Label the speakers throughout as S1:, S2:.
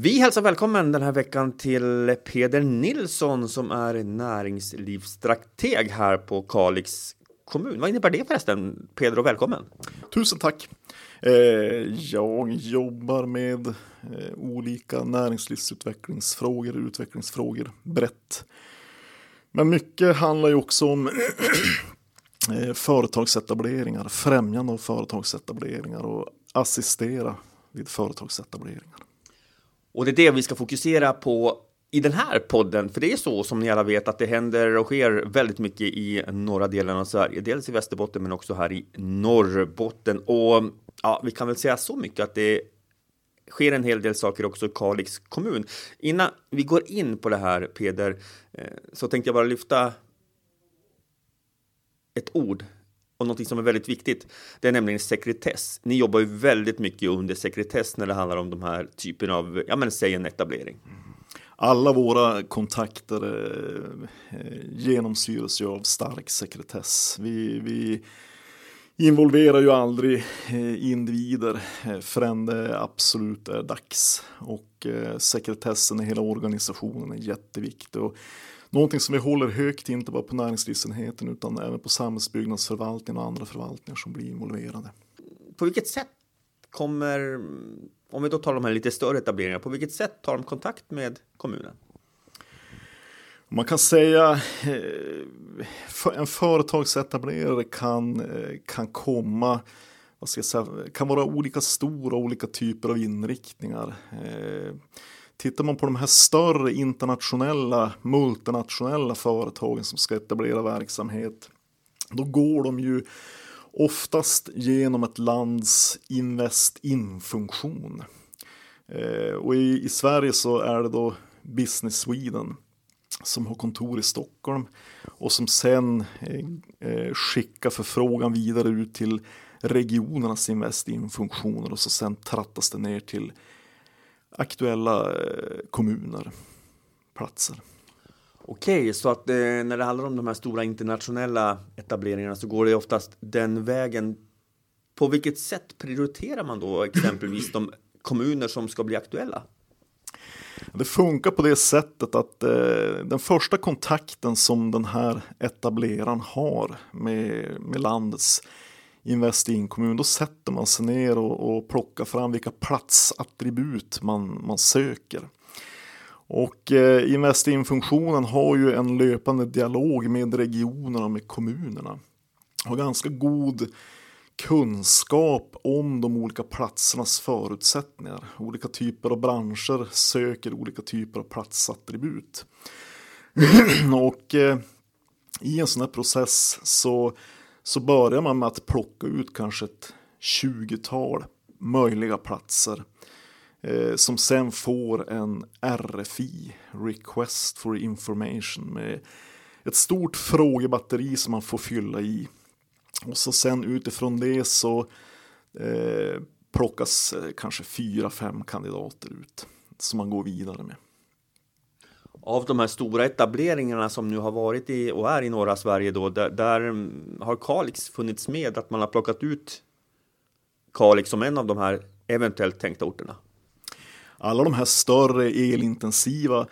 S1: Vi hälsar välkommen den här veckan till Peder Nilsson som är näringslivsstrateg här på Kalix kommun. Vad innebär det förresten? Peder och välkommen!
S2: Tusen tack! Eh, jag jobbar med eh, olika näringslivsutvecklingsfrågor, utvecklingsfrågor brett. Men mycket handlar ju också om eh, företagsetableringar, främjande av företagsetableringar och assistera vid företagsetableringar.
S1: Och det är det vi ska fokusera på i den här podden, för det är så som ni alla vet att det händer och sker väldigt mycket i norra delen av Sverige, dels i Västerbotten men också här i Norrbotten. Och ja, vi kan väl säga så mycket att det sker en hel del saker också i Kalix kommun. Innan vi går in på det här, Peder, eh, så tänkte jag bara lyfta ett ord och någonting som är väldigt viktigt. Det är nämligen sekretess. Ni jobbar ju väldigt mycket under sekretess när det handlar om de här typen av, ja men säg en etablering.
S2: Alla våra kontakter eh, genomsyras ju av stark sekretess. Vi, vi involverar ju aldrig eh, individer eh, förrän det absolut är dags. Och eh, sekretessen i hela organisationen är jätteviktig. Och någonting som vi håller högt, inte bara på näringslivsenheten utan även på samhällsbyggnadsförvaltningen och andra förvaltningar som blir involverade.
S1: På vilket sätt kommer, om vi då tar de här lite större etableringarna, på vilket sätt tar de kontakt med kommunen?
S2: Man kan säga eh, en företagsetablerare kan, eh, kan komma vad ska jag säga, kan vara olika stora olika typer av inriktningar. Tittar man på de här större internationella, multinationella företagen som ska etablera verksamhet, då går de ju oftast genom ett lands Invest in-funktion. Eh, och i, i Sverige så är det då Business Sweden som har kontor i Stockholm och som sen eh, eh skickar förfrågan vidare ut till regionernas invest in funktioner och så sen trattas det ner till aktuella eh, kommuner, platser.
S1: Okej, så att eh, när det handlar om de här stora internationella etableringarna så går det oftast den vägen. På vilket sätt prioriterar man då exempelvis de kommuner som ska bli aktuella?
S2: Det funkar på det sättet att eh, den första kontakten som den här etableraren har med, med landets Invest in kommun, då sätter man sig ner och, och plockar fram vilka platsattribut man, man söker. Och eh, Invest in-funktionen har ju en löpande dialog med regionerna och med kommunerna. Har ganska god kunskap om de olika platsernas förutsättningar. Olika typer av branscher söker olika typer av platsattribut. och eh, i en sån här process så, så börjar man med att plocka ut kanske ett 20-tal möjliga platser eh, som sen får en RFI, Request for Information, med ett stort frågebatteri som man får fylla i och så sen utifrån det så eh, plockas eh, kanske fyra, fem kandidater ut som man går vidare med.
S1: Av de här stora etableringarna som nu har varit i och är i norra Sverige då, där, där mm, har Kalix funnits med att man har plockat ut Kalix som en av de här eventuellt tänkta orterna?
S2: alla de här större elintensiva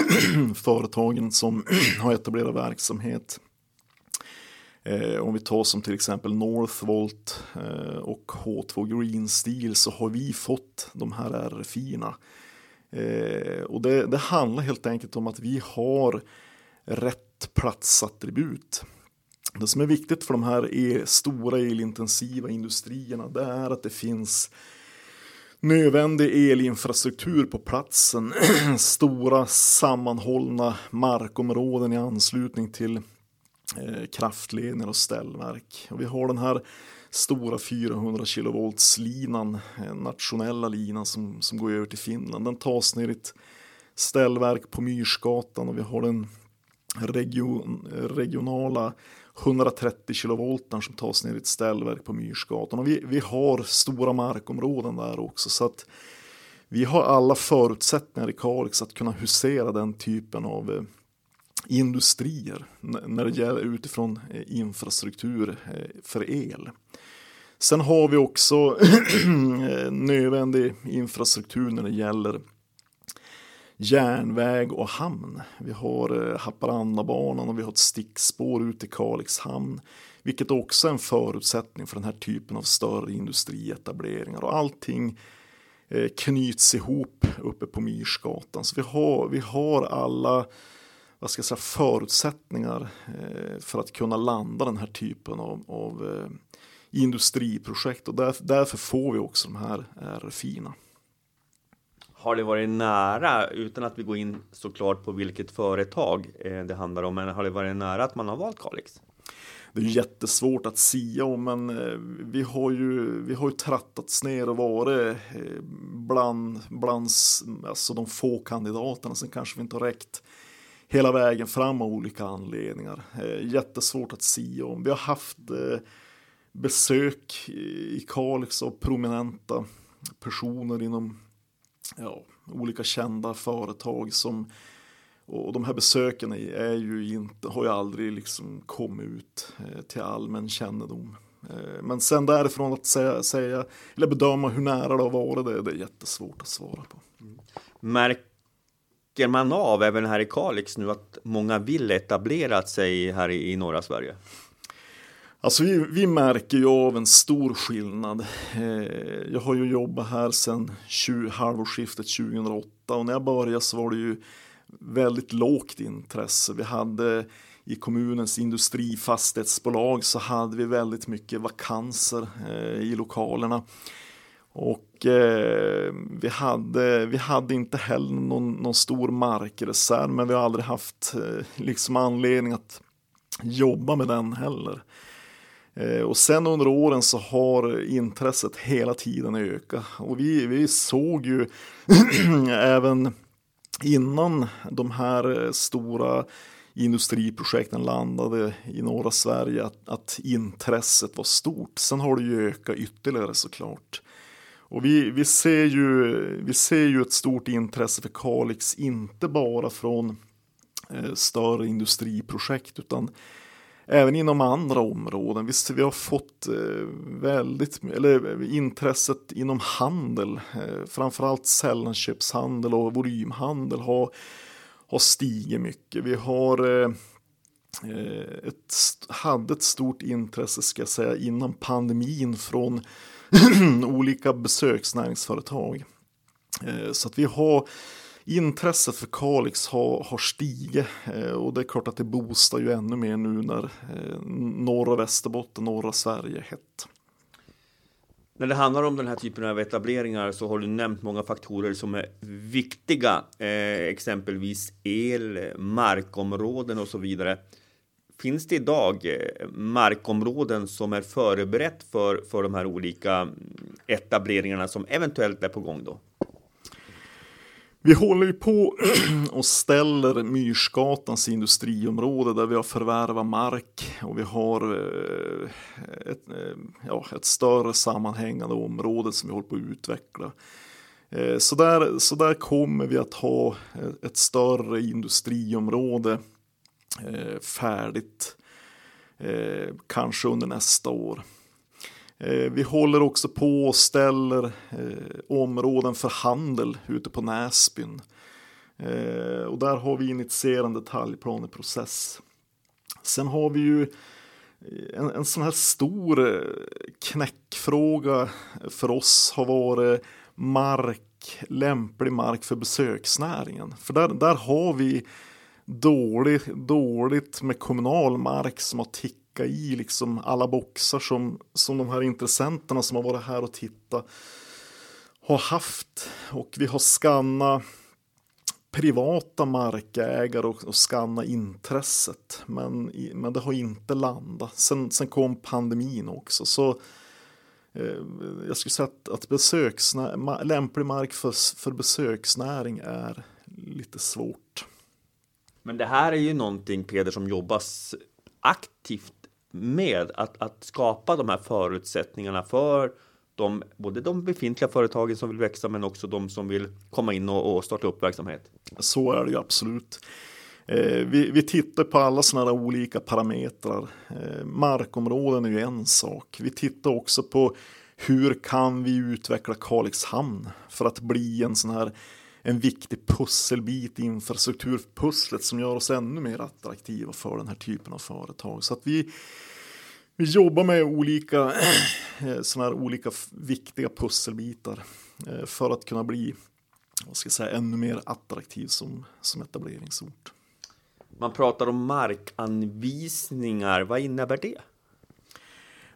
S2: företagen som har etablerat verksamhet Eh, om vi tar som till exempel Northvolt eh, och H2 Green Steel så har vi fått de här RFI-erna. Eh, och det, det, handlar helt enkelt om att vi har rätt platsattribut. Det som är viktigt för de här stora elintensiva industrierna det är att det finns nödvändig elinfrastruktur på platsen. Stora sammanhållna markområden i anslutning till eh, kraftledningar och ställverk. Och vi har den här stora 400 kilovolts linan, nationella linan som, som går över till Finland. Den tas ner i ett ställverk på Myrsgatan och vi har den region, regionala 130 kilovoltan som tas ner i ett ställverk på Myrsgatan. Och vi, vi har stora markområden där också så att vi har alla förutsättningar i Kalix att kunna husera den typen av eh, industrier när det gäller utifrån eh, infrastruktur eh, för el. Sen har vi också nödvändig infrastruktur när det gäller järnväg och hamn. Vi har eh, Haparandabanan och vi har ett stickspår ut till Kalix hamn. Vilket också är en förutsättning för den här typen av större industrietableringar. Och allting eh, knyts ihop uppe på Myrsgatan. Så vi har, vi har alla vad ska jag säga, förutsättningar eh, för att kunna landa den här typen av, av industriprojekt. Och därför, därför får vi också de här RFIna.
S1: Har det varit nära, utan att vi går in såklart på vilket företag eh, det handlar om, men har det varit nära att man har valt Kalix?
S2: Det är jättesvårt att sia om, men eh, vi har ju, vi har ju trattats ner och varit eh, bland, bland alltså de få kandidaterna. Sen kanske vi inte har räckt hela vägen fram av olika anledningar. Jättesvårt att sia om. Vi har haft besök i Kalix av prominenta personer inom ja, olika kända företag som och de här besöken är ju inte, har ju aldrig liksom kommit ut eh, till allmän kännedom. Eh, men sen därifrån att säga, säga, eller bedöma hur nära det har varit, det, det är jättesvårt att svara på. Mm.
S1: Märker man av även här i Kalix nu att många vill etablera sig här i, i norra Sverige?
S2: Alltså vi, vi, märker ju av en stor skillnad. Eh, jag har ju jobbat här sedan 20, halvårsskiftet 2008 och när jag började så var det ju väldigt lågt intresse. Vi hade i kommunens industrifastighetsbolag så hade vi väldigt mycket vakanser eh, i lokalerna. Och eh, vi, hade, vi hade inte heller någon, någon stor markreserv men vi har aldrig haft eh, liksom anledning att jobba med den heller. Eh, och sen under åren så har intresset hela tiden ökat. Och vi, vi såg ju även innan de här stora industriprojekten landade i norra Sverige att, att, intresset var stort. Sen har det ju ökat ytterligare såklart. Och vi, vi, ser ju, vi ser ju ett stort intresse för Kalix, inte bara från eh, större industriprojekt utan även inom andra områden. Visst, vi har fått eh, väldigt, eller eh, intresset inom handel, eh, framförallt sällanköpshandel och volymhandel har, har stigit mycket. Vi har eh, eh ett, hade ett stort intresse ska jag säga innan pandemin från olika besöksnäringsföretag. Eh, så att vi har intresset för Kalix har, har stigit eh, och det är klart att det boostar ju ännu mer nu när eh, norra Västerbotten, norra Sverige är hett.
S1: När det handlar om den här typen av etableringar så har du nämnt många faktorer som är viktiga, eh, exempelvis el, markområden och så vidare. Finns det idag eh, markområden som är förberett för, för de här olika mm, etableringarna som eventuellt är på gång då?
S2: Vi håller ju på och ställer Myrsgatans industriområde där vi har förvärvat mark och vi har eh, ett, eh, ja, ett större sammanhängande område som vi håller på att utveckla. Eh, så där, så där kommer vi att ha ett större industriområde färdigt kanske under nästa år. Eh, vi håller också på och ställer eh, områden för handel ute på Näsbyn. Eh, och där har vi initierat en detaljplaneprocess. Sen har vi ju en, en sån här stor knäckfråga för oss har varit mark, lämplig mark för besöksnäringen. För där, där har vi dålig, dåligt med kommunal mark som har tickat täcka i liksom alla boxar som, som de här intressenterna som har varit här och tittat har haft. Och vi har skannat privata markägare och, och skanna intresset. Men, men det har inte landat. Sen, sen kom pandemin också. Så eh, jag skulle säga att, att besöksnä, lämplig mark för, för besöksnäring är lite svårt.
S1: Men det här är ju någonting Peder som jobbas aktivt med att, att skapa de här förutsättningarna för de, både de befintliga företagen som vill växa men också de som vill komma in och, och starta upp verksamhet.
S2: Så är det ju absolut. Eh, vi, vi, tittar på alla sådana här olika parametrar. Eh, markområden är ju en sak. Vi tittar också på hur kan vi utveckla Kalix hamn för att bli en sån här en viktig pusselbit i infrastrukturpusslet som gör oss ännu mer attraktiva för den här typen av företag. Så att vi, vi jobbar med olika, eh, såna här olika viktiga pusselbitar eh, för att kunna bli vad ska jag säga, ännu mer attraktiv som, som etableringsort.
S1: Man pratar om markanvisningar, vad innebär det?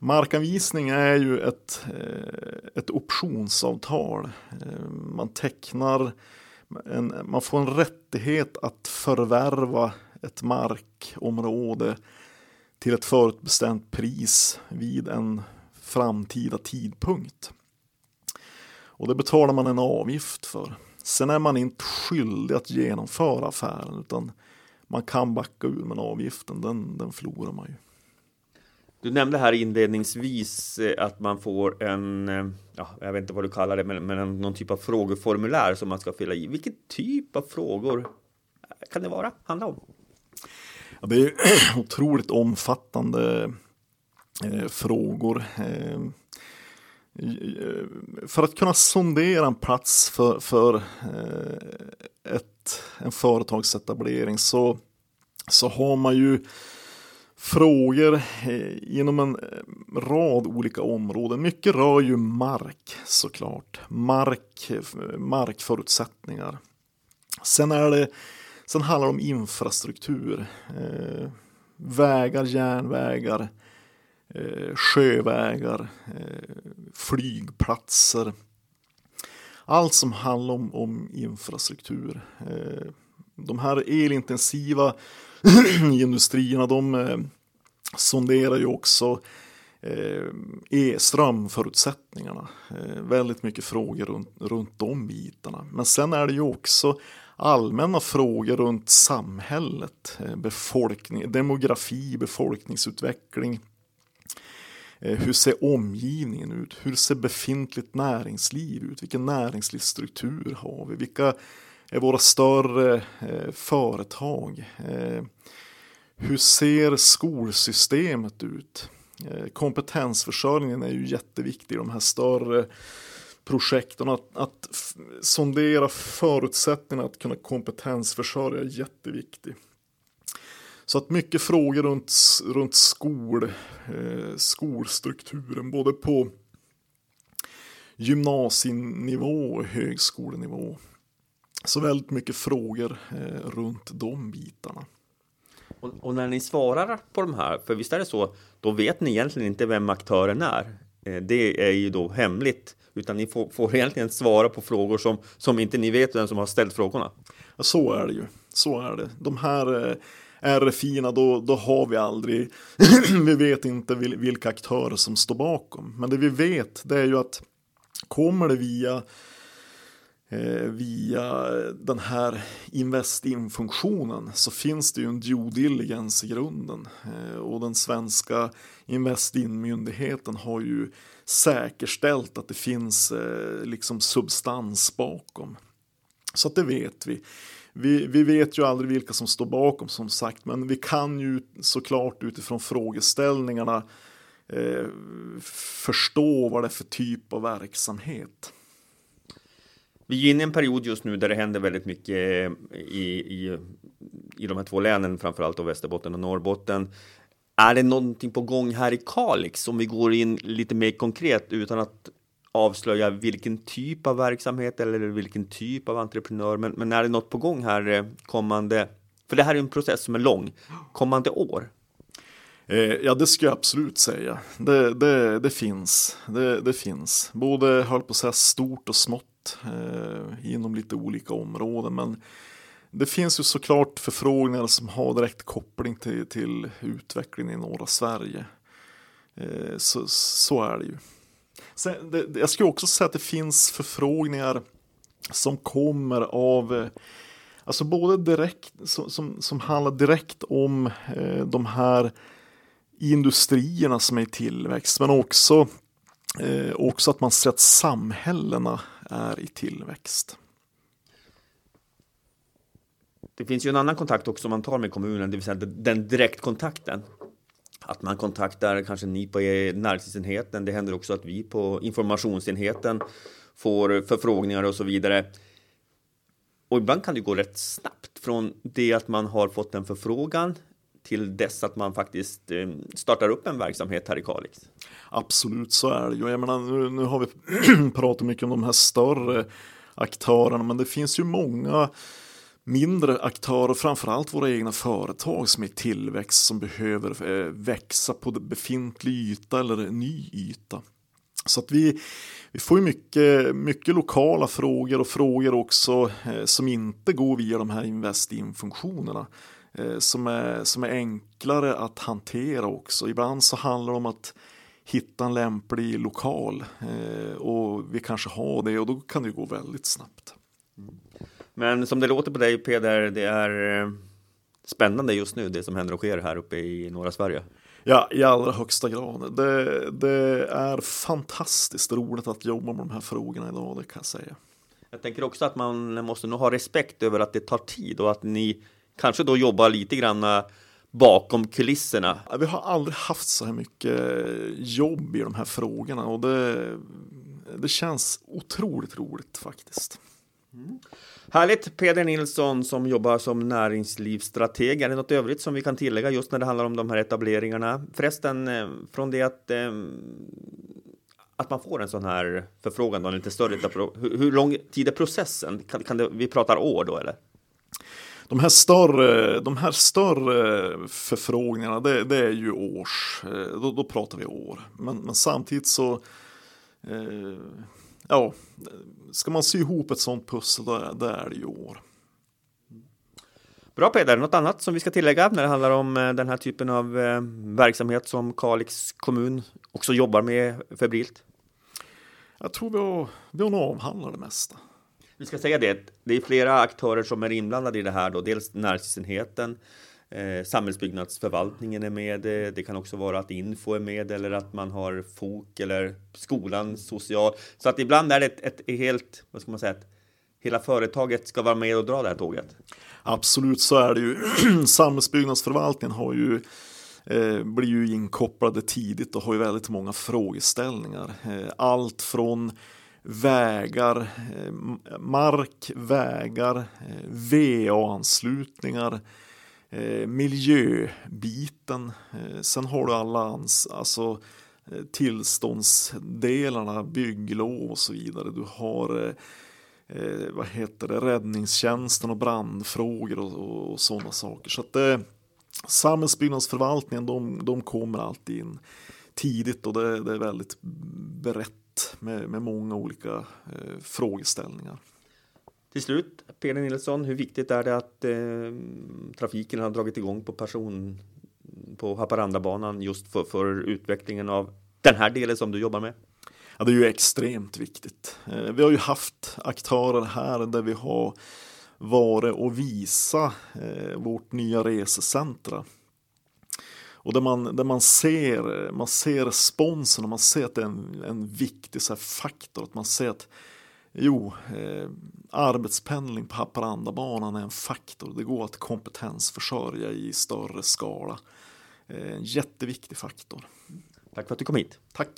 S2: Markanvisning är ju ett, eh, ett optionsavtal. Eh, man tecknar, en, man får en rättighet att förvärva ett markområde till ett förutbestämt pris vid en framtida tidpunkt. Och det betalar man en avgift för. Sen är man inte skyldig att genomföra affären utan man kan backa ur men avgiften den, den förlorar man ju.
S1: Du nämnde här inledningsvis eh, att man får en, eh, ja, jag vet inte vad du kallar det, men, men någon typ av frågeformulär som man ska fylla i. Vilken typ av frågor kan det vara, handla om?
S2: Ja, det är otroligt omfattande eh, frågor. Ehm, eh, för att kunna sondera en plats för, för eh, ett, en företagsetablering så, så har man ju frågor eh, inom en eh, rad olika områden. Mycket rör ju mark såklart. Mark, markförutsättningar. Sen, är det, sen handlar det om infrastruktur. Eh, vägar, järnvägar, eh, sjövägar, eh, flygplatser. Allt som handlar om, om infrastruktur. Eh, de här elintensiva industrierna de eh, sonderar ju också eh, e-strömförutsättningarna. Eh, väldigt mycket frågor runt, runt de bitarna. Men sen är det ju också allmänna frågor runt samhället, eh, befolkning, demografi, befolkningsutveckling. Eh, hur ser omgivningen ut? Hur ser befintligt näringsliv ut? Vilken näringslivsstruktur har vi? Vilka våra större eh, företag. Eh, hur ser skolsystemet ut? Eh, kompetensförsörjningen är ju jätteviktig i de här större projekten. Att, att sondera förutsättningarna att kunna kompetensförsörja är jätteviktigt. Så att mycket frågor runt, runt skol, eh, skolstrukturen, både på gymnasienivå och högskolenivå. Så väldigt mycket frågor eh, runt de bitarna.
S1: Och, och, när ni svarar på de här, för visst är det så, då vet ni egentligen inte vem aktören är. Eh, det är ju då hemligt, utan ni får, får, egentligen svara på frågor som, som inte ni vet vem som har ställt frågorna.
S2: Ja, så är det ju. Så är det. De här eh, RFIna, då, då har vi aldrig, vi vet inte vilka aktörer som står bakom. Men det vi vet, det är ju att kommer det via Eh, via den här Investin-funktionen så finns det ju en due diligence i grunden. Eh, och den svenska Investin-myndigheten har ju säkerställt att det finns eh, liksom substans bakom. Så att det vet vi. vi. Vi vet ju aldrig vilka som står bakom som sagt, men vi kan ju såklart utifrån frågeställningarna eh, förstå vad det är för typ av verksamhet.
S1: Vi är inne i en period just nu där det händer väldigt mycket eh, i, i, i de här två länen, framförallt allt Västerbotten och Norrbotten. Är det någonting på gång här i Kalix om vi går in lite mer konkret utan att avslöja vilken typ av verksamhet eller vilken typ av entreprenör, men, men är det något på gång här eh, kommande? För det här är en process som är lång, kommande år.
S2: Eh, ja, det ska jag absolut säga. Det, det, det finns. Det, det finns. Både, höll på att säga, stort och smått eh, inom lite olika områden. Men det finns ju såklart förfrågningar som har direkt koppling till, till utvecklingen i norra Sverige. Eh, så, så är det ju. Sen, det, jag skulle också säga att det finns förfrågningar som kommer av eh, Alltså både direkt som, som, som handlar direkt om eh, de här industrierna som är i tillväxt men också, eh, också att man ser att samhällena är i tillväxt.
S1: Det finns ju en annan kontakt också man tar med kommunen, det vill säga den direktkontakten. Att man kontaktar kanske ni på näringslivsenheten. Det händer också att vi på informationsenheten får förfrågningar och så vidare. och ibland kan det gå rätt snabbt från det att man har fått en förfrågan till dess att man faktiskt eh, startar upp en verksamhet här i Kalix.
S2: Absolut, så är det ju. Jag menar, nu, nu har vi pratat mycket om de här större aktörerna, men det finns ju många mindre aktörer, framförallt våra egna företag som är i tillväxt, som behöver eh, växa på befintlig yta eller ny yta. Så att vi, vi får ju mycket, mycket lokala frågor och frågor också eh, som inte går via de här Investin-funktionerna som, är, som är enklare att hantera också. Ibland så handlar det om att hitta en lämplig lokal eh, och vi kanske har det och då kan det gå väldigt snabbt.
S1: Men som det låter på dig Peder, det är eh, spännande just nu det som händer och sker här uppe i norra Sverige.
S2: Ja, i allra högsta grad. Det, det, är fantastiskt roligt att jobba med de här frågorna idag, det kan jag säga.
S1: Jag tänker också att man måste nog ha respekt över att det tar tid och att ni kanske då jobbar lite grann bakom kulisserna.
S2: Vi har aldrig haft så här mycket jobb i de här frågorna och det, det känns otroligt roligt faktiskt.
S1: Mm. Härligt! Peder Nilsson som jobbar som näringslivsstrateg. Är det något övrigt som vi kan tillägga just när det handlar om de här etableringarna? Förresten, eh, från det att, eh, att man får en sån här förfrågan, då, en lite större hur, hur lång tid är processen? Kan, kan det, vi pratar år då eller?
S2: De här större, de här större förfrågningarna, det, det är ju års, eh, då, då, pratar vi år. Men, men samtidigt så, eh, ja, ska man sy ihop ett sånt pussel, då, då är det ju år.
S1: Bra Peder, något annat som vi ska tillägga när det handlar om eh, den här typen av eh, verksamhet som Kalix kommun också jobbar med febrilt?
S2: Jag tror vi har, vi har nog avhandlat det mesta.
S1: Vi ska säga det, det är flera aktörer som är inblandade i det här då, dels näringslivsenheten, eh, samhällsbyggnadsförvaltningen är med, eh, det kan också vara att Info är med eller att man har FOK eller skolan, social. Så att ibland är det ett, ett helt, vad ska man säga, ett, hela företaget ska vara med och dra det här tåget.
S2: Absolut, så är det ju. Samhällsbyggnadsförvaltningen har ju eh, blir ju inkopplade tidigt och har ju väldigt många frågeställningar. Eh, allt från vägar, eh, mark, vägar, eh, VA-anslutningar, eh, miljöbiten. Sen har du alla alltså, tillståndsdelarna, bygglov och så vidare. Du har vad heter det, räddningstjänsten och brandfrågor och, och sådana saker. Så att eh, samhällsbyggnadsförvaltningen de, de kommer alltid in tidigt och det, det är väldigt med, med många olika eh, frågeställningar.
S1: Till slut, Peder Nilsson, hur viktigt är det att eh, trafiken har dragit igång på person på Haparandabanan just för, för utvecklingen av den här delen som du jobbar med?
S2: Ja, det är ju extremt viktigt. Eh, vi har ju haft aktörer här där vi har varit och visa eh, vårt nya resecentra och där man, där man, ser, man ser responsen och man ser att det är en, en viktig så faktor. Att man ser att jo, eh, arbetspendling på Haparandabanan är en faktor. Det går att kompetensförsörja i större skala. Eh, en jätteviktig faktor.
S1: Tack för att du kom hit.
S2: Tack.